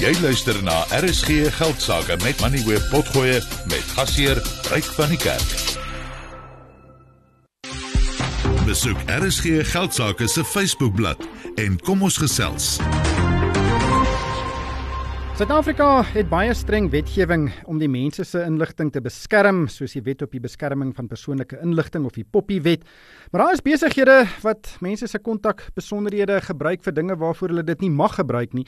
Jy luister na RSG Geldsaake met Money Web Potgoe met gasheer Ryk van die Kerk. Besoek RSG Geldsaake se Facebookblad en kom ons gesels. Suid-Afrika het baie streng wetgewing om die mense se inligting te beskerm, soos die Wet op die Beskerming van Persoonlike Inligting of die Poppy Wet. Maar daar is besighede wat mense se kontakbesonderhede gebruik vir dinge waarvoor hulle dit nie mag gebruik nie.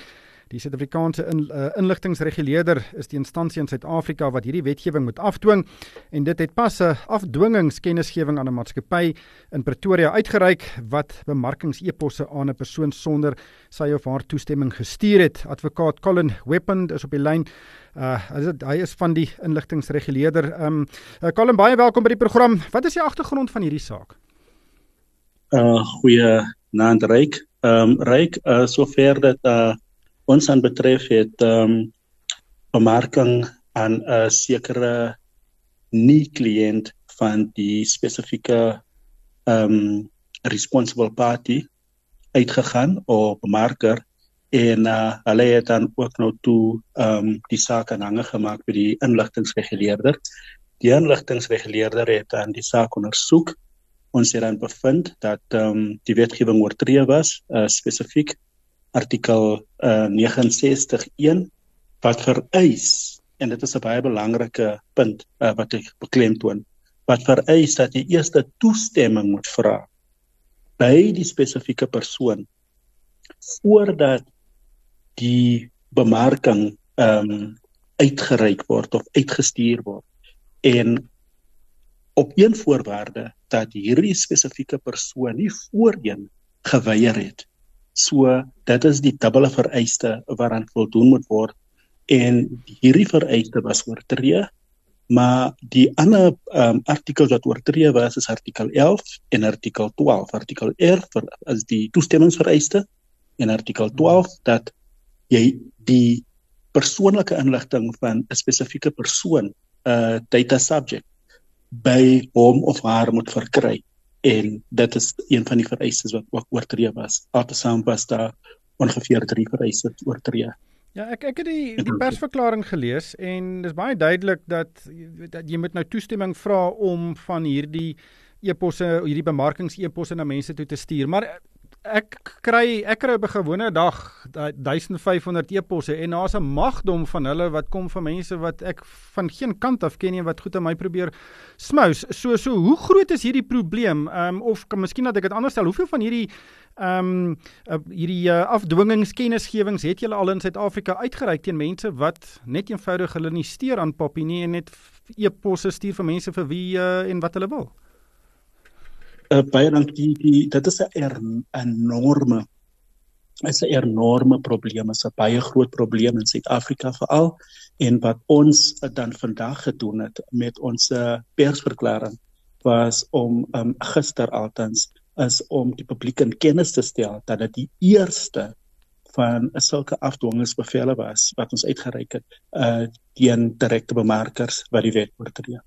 Die Suid-Afrikaanse in, uh, inligtingreguleerder is die instansie in Suid-Afrika wat hierdie wetgewing moet afdwing en dit het pas 'n afdwingingskennisgewing aan 'n maatskappy in Pretoria uitgereik wat bemarkingseposse aan 'n persoon sonder sy of haar toestemming gestuur het. Advokaat Colin Weapon is op die lyn. Uh hy is van die inligtingreguleerder. Um uh, Colin baie welkom by die program. Wat is die agtergrond van hierdie saak? Uh goeie naand Ryk. Ehm um, Ryk, uh sover dat uh ons aan betref het ehm um, bemarking aan 'n sekere nie kliënt van die spesifieke ehm um, responsible party uitgegaan of bemarker en uh, hulle het dan ook nou toe ehm um, die saak aanhange gemaak by die inligtingreguleerder. Die inligtingreguleerder het dan die saak ondersoek. Ons het dan bevind dat ehm um, die wetgewing oortree was, uh, spesifiek artikel uh, 69.1 wat vereis en dit is 'n baie belangrike punt uh, wat ek beklemtoon wat vereis dat jy eers toestemming moet vra by die spesifieke persoon voordat die bemarking ehm um, uitgereik word of uitgestuur word. En op een voorwaarde dat hierdie spesifieke persoon nie voorheen geweier het. So dit is die dubbele vereiste waaraan voldoen moet word en hierdie vereiste was oortree maar die ander um, artikels wat oortree was is artikel 11 en artikel 12 artikel 11 is die toestemmingsvereiste en artikel 12 dat jy die persoonlike inligting van 'n spesifieke persoon 'n uh, data subject by hom of haar moet verkry en dit is een van die vereistes wat ook oortree was. Altesaam was daar ongeveer 3 vereistes oortree. Ja, ek ek het die die persverklaring gelees en dis baie duidelik dat dat jy moet nou toestemming vra om van hierdie e-posse, hierdie bemarkings-e-posse na mense toe te stuur. Maar ek kry ek kry op 'n gewone dag 1500 e-posse en daar's 'n magdom van hulle wat kom van mense wat ek van geen kant af ken nie wat goed aan my probeer smous. So so hoe groot is hierdie probleem? Ehm um, of kan miskien dat ek dit anders stel. Hoeveel van hierdie ehm um, uh, hierdie uh, afdwingingskennisgewings het julle al in Suid-Afrika uitgereik teen mense wat net eenvoudig hulle nie steur aan papie nie en net e-posse stuur vir mense vir wie uh, en wat hulle wil? uh, baie dankie die dit is 'n enorme is 'n enorme probleem is 'n baie groot probleem in Suid-Afrika veral en wat ons dan vandag gedoen het met ons persverklaring was om um, gister altens is om die publiek in kennis te stel dat dit die eerste van sulke afdwingingsbevele was wat ons uitgereik het uh teen direkte bemarkers wat die wet oortree.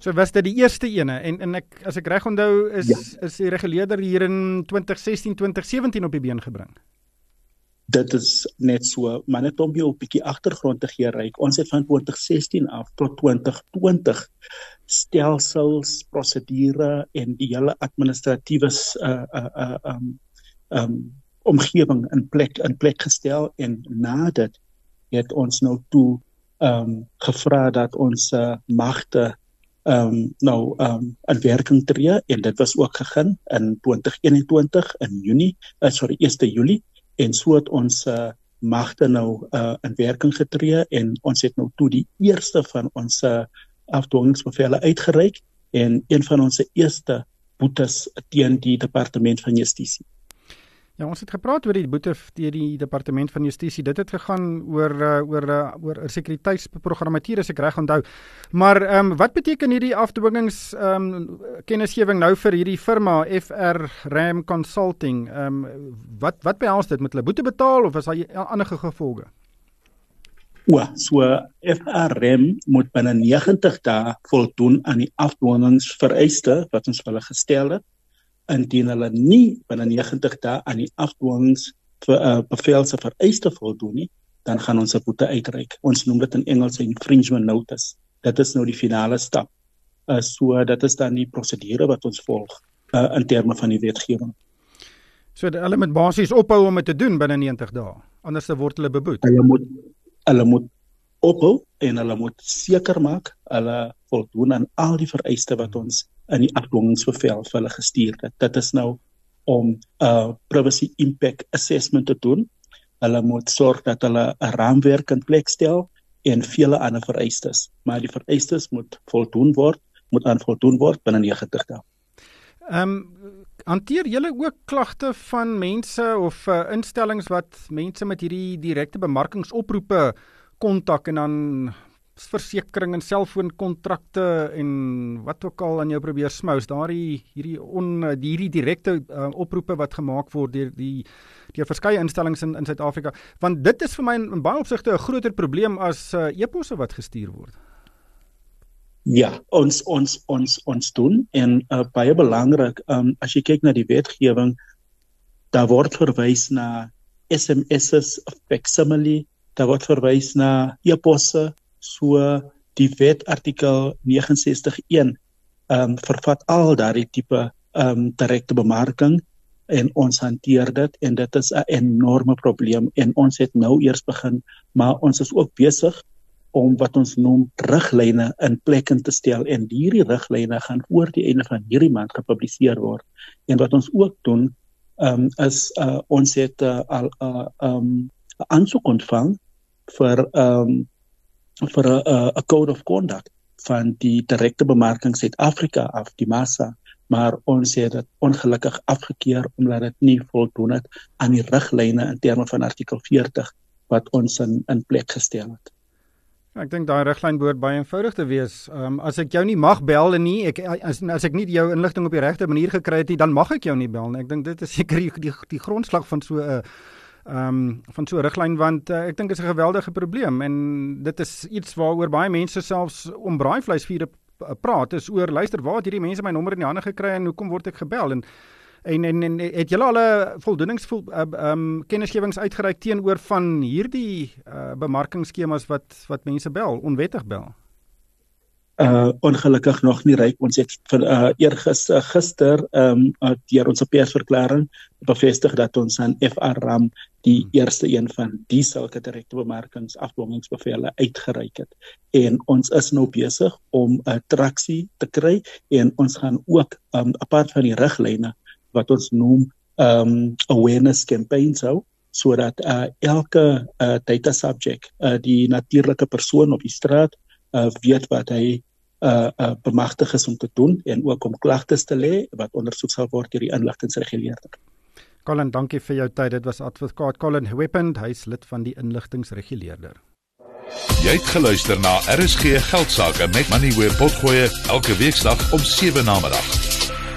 So was dit die eerste ene en en ek as ek reg onthou is ja. is die reguleerder hier in 2016 2017 op die been gebring. Dit is net so, maar net om jou 'n bietjie agtergrond te gee ryk. Ons het van 2016 af tot 2020 stelsels, prosedure en die hele administratiewe uh uh um um omgewing in plek in plek gestel en na dit het ons nou toe um gevra dat ons uh, magte ehm um, nou ehm um, in werking tree en dit was ook gegin in 2021 in Junie, uh, sorry 1 Julie en so het ons uh, magte nou uh, in werking getree en ons het nou toe die eerste van ons uh, afdwingingsbevele uitgereik en een van ons eerste boetes teen die departement van justisie. Ja, ons het gepraat oor die boete deur die departement van justisie. Dit het gegaan oor uh, oor uh, oor 'n sekuriteitsprogrammatuur as ek reg onthou. Maar ehm um, wat beteken hierdie afdwingings ehm um, kennisgewing nou vir hierdie firma FR Ram Consulting? Ehm um, wat wat behels dit met hulle boete betaal of is daar ander gevolge? O, so FR Ram moet binne 90 dae voldoen aan die afdwingingsvereiste wat ons vir hulle gestel het indien hulle nie binne 90 dae aan die afdwings vir 'n uh, bevel se vereiste voldoen nie, dan gaan ons 'n boete uitreik. Ons noem dit in Engels 'n infringement notice. Dit is nou die finale stap. Uh, so dit is dan die prosedure wat ons volg uh, in terme van die wetgewing. So hulle moet basies ophou om dit te doen binne 90 dae. Anders word hulle beboet. Hulle moet hulle moet ophou en hulle moet seker maak hulle voldoen aan al die vereistes wat ons in die afdwingingsbevel vir hulle gestuur het. Dit is nou om 'n uh, privacy impact assessment te doen. Hulle moet sorg dat hulle 'n raamwerk in plek stel en vele ander vereistes, maar die vereistes moet voldoen word, moet aan voldoen word binne 90 dae. Ehm um, hanteer julle ook klagte van mense of uh, instellings wat mense met hierdie direkte bemarkingsoproepe kontak en dan versekerings en selfoonkontrakte en wat ook al aan jou probeer smous daardie hierdie on hierdie direkte uh, oproepe wat gemaak word deur die deur verskeie instellings in in Suid-Afrika want dit is vir my in, in baie opsigte 'n groter probleem as uh, e-posse wat gestuur word. Ja, ons ons ons ons doen en uh, baie belangrik um, as jy kyk na die wetgewing daar word verwys na SMS's facsimile daar word verwys na e-posse. So die wet artikel 69.1 ehm um, vervat al daardie tipe ehm um, direkte bemarking en ons hanteer dit en dit is 'n enorme probleem en ons het nou eers begin maar ons is ook besig om wat ons noem riglyne in plek in te stel en hierdie riglyne gaan voor die einde van hierdie maand gepubliseer word. En wat ons ook doen um, is uh, ons het uh, al 'n uh, um, aansoek ontvang vir um, vir 'n 'n code of conduct van die direkte bemarking Suid-Afrika af die massa maar ons het dit ongelukkig afgekeur omdat dit nie voldoen het aan die riglyne in terme van artikel 40 wat ons in in plek gestel het. Ja, ek dink daai riglyn behoort baie eenvoudig te wees. Ehm um, as ek jou nie mag bel en nie ek as, as ek nie jou inligting op die regte manier gekry het nie, dan mag ek jou nie bel nie. Ek dink dit is seker die die, die grondslag van so 'n uh, ehm um, van so 'n riglyn want uh, ek dink dit is 'n geweldige probleem en dit is iets waaroor baie mense selfs om braaivleisvure praat is oor luister waar het hierdie mense my nommer in die hande gekry en hoekom word ek gebel? En en en, en het julle al 'n voldoeningsvol ehm uh, um, kennisgewings uitgereik teenoor van hierdie uh, bemarkingskemas wat wat mense bel onwettig bel uh ongelukkig nog nie ryk ons het vir uh eergister gister um uh, deur ons persverklaring bevestig dat ons aan FRM die hmm. eerste een van die sulke direkte bemarkings afdwingingsbevele uitgereik het en ons is nou besig om 'n uh, traksie te kry en ons gaan ook um apart van die riglyne wat ons noem um awareness campaigns hou sodat uh elke uh data subject uh die natuurlike persoon op die straat uh, weet wat hy uh, uh bemagtig is om te doen en ook om klagtes te lê wat ondersoek sal word deur die inligtingreguleerder. Colin, dankie vir jou tyd. Dit was advokaat Colin Weapon, hy's lid van die inligtingreguleerder. Jy het geluister na RSG Geldsaake met Money where potgoe elke weeksdag om 7 na middag.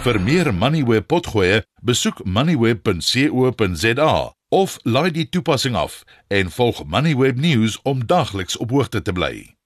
Vir meer Money where potgoe, besoek moneyweb.co.za of laai die toepassing af en volg Moneyweb News om dagliks op hoogte te bly.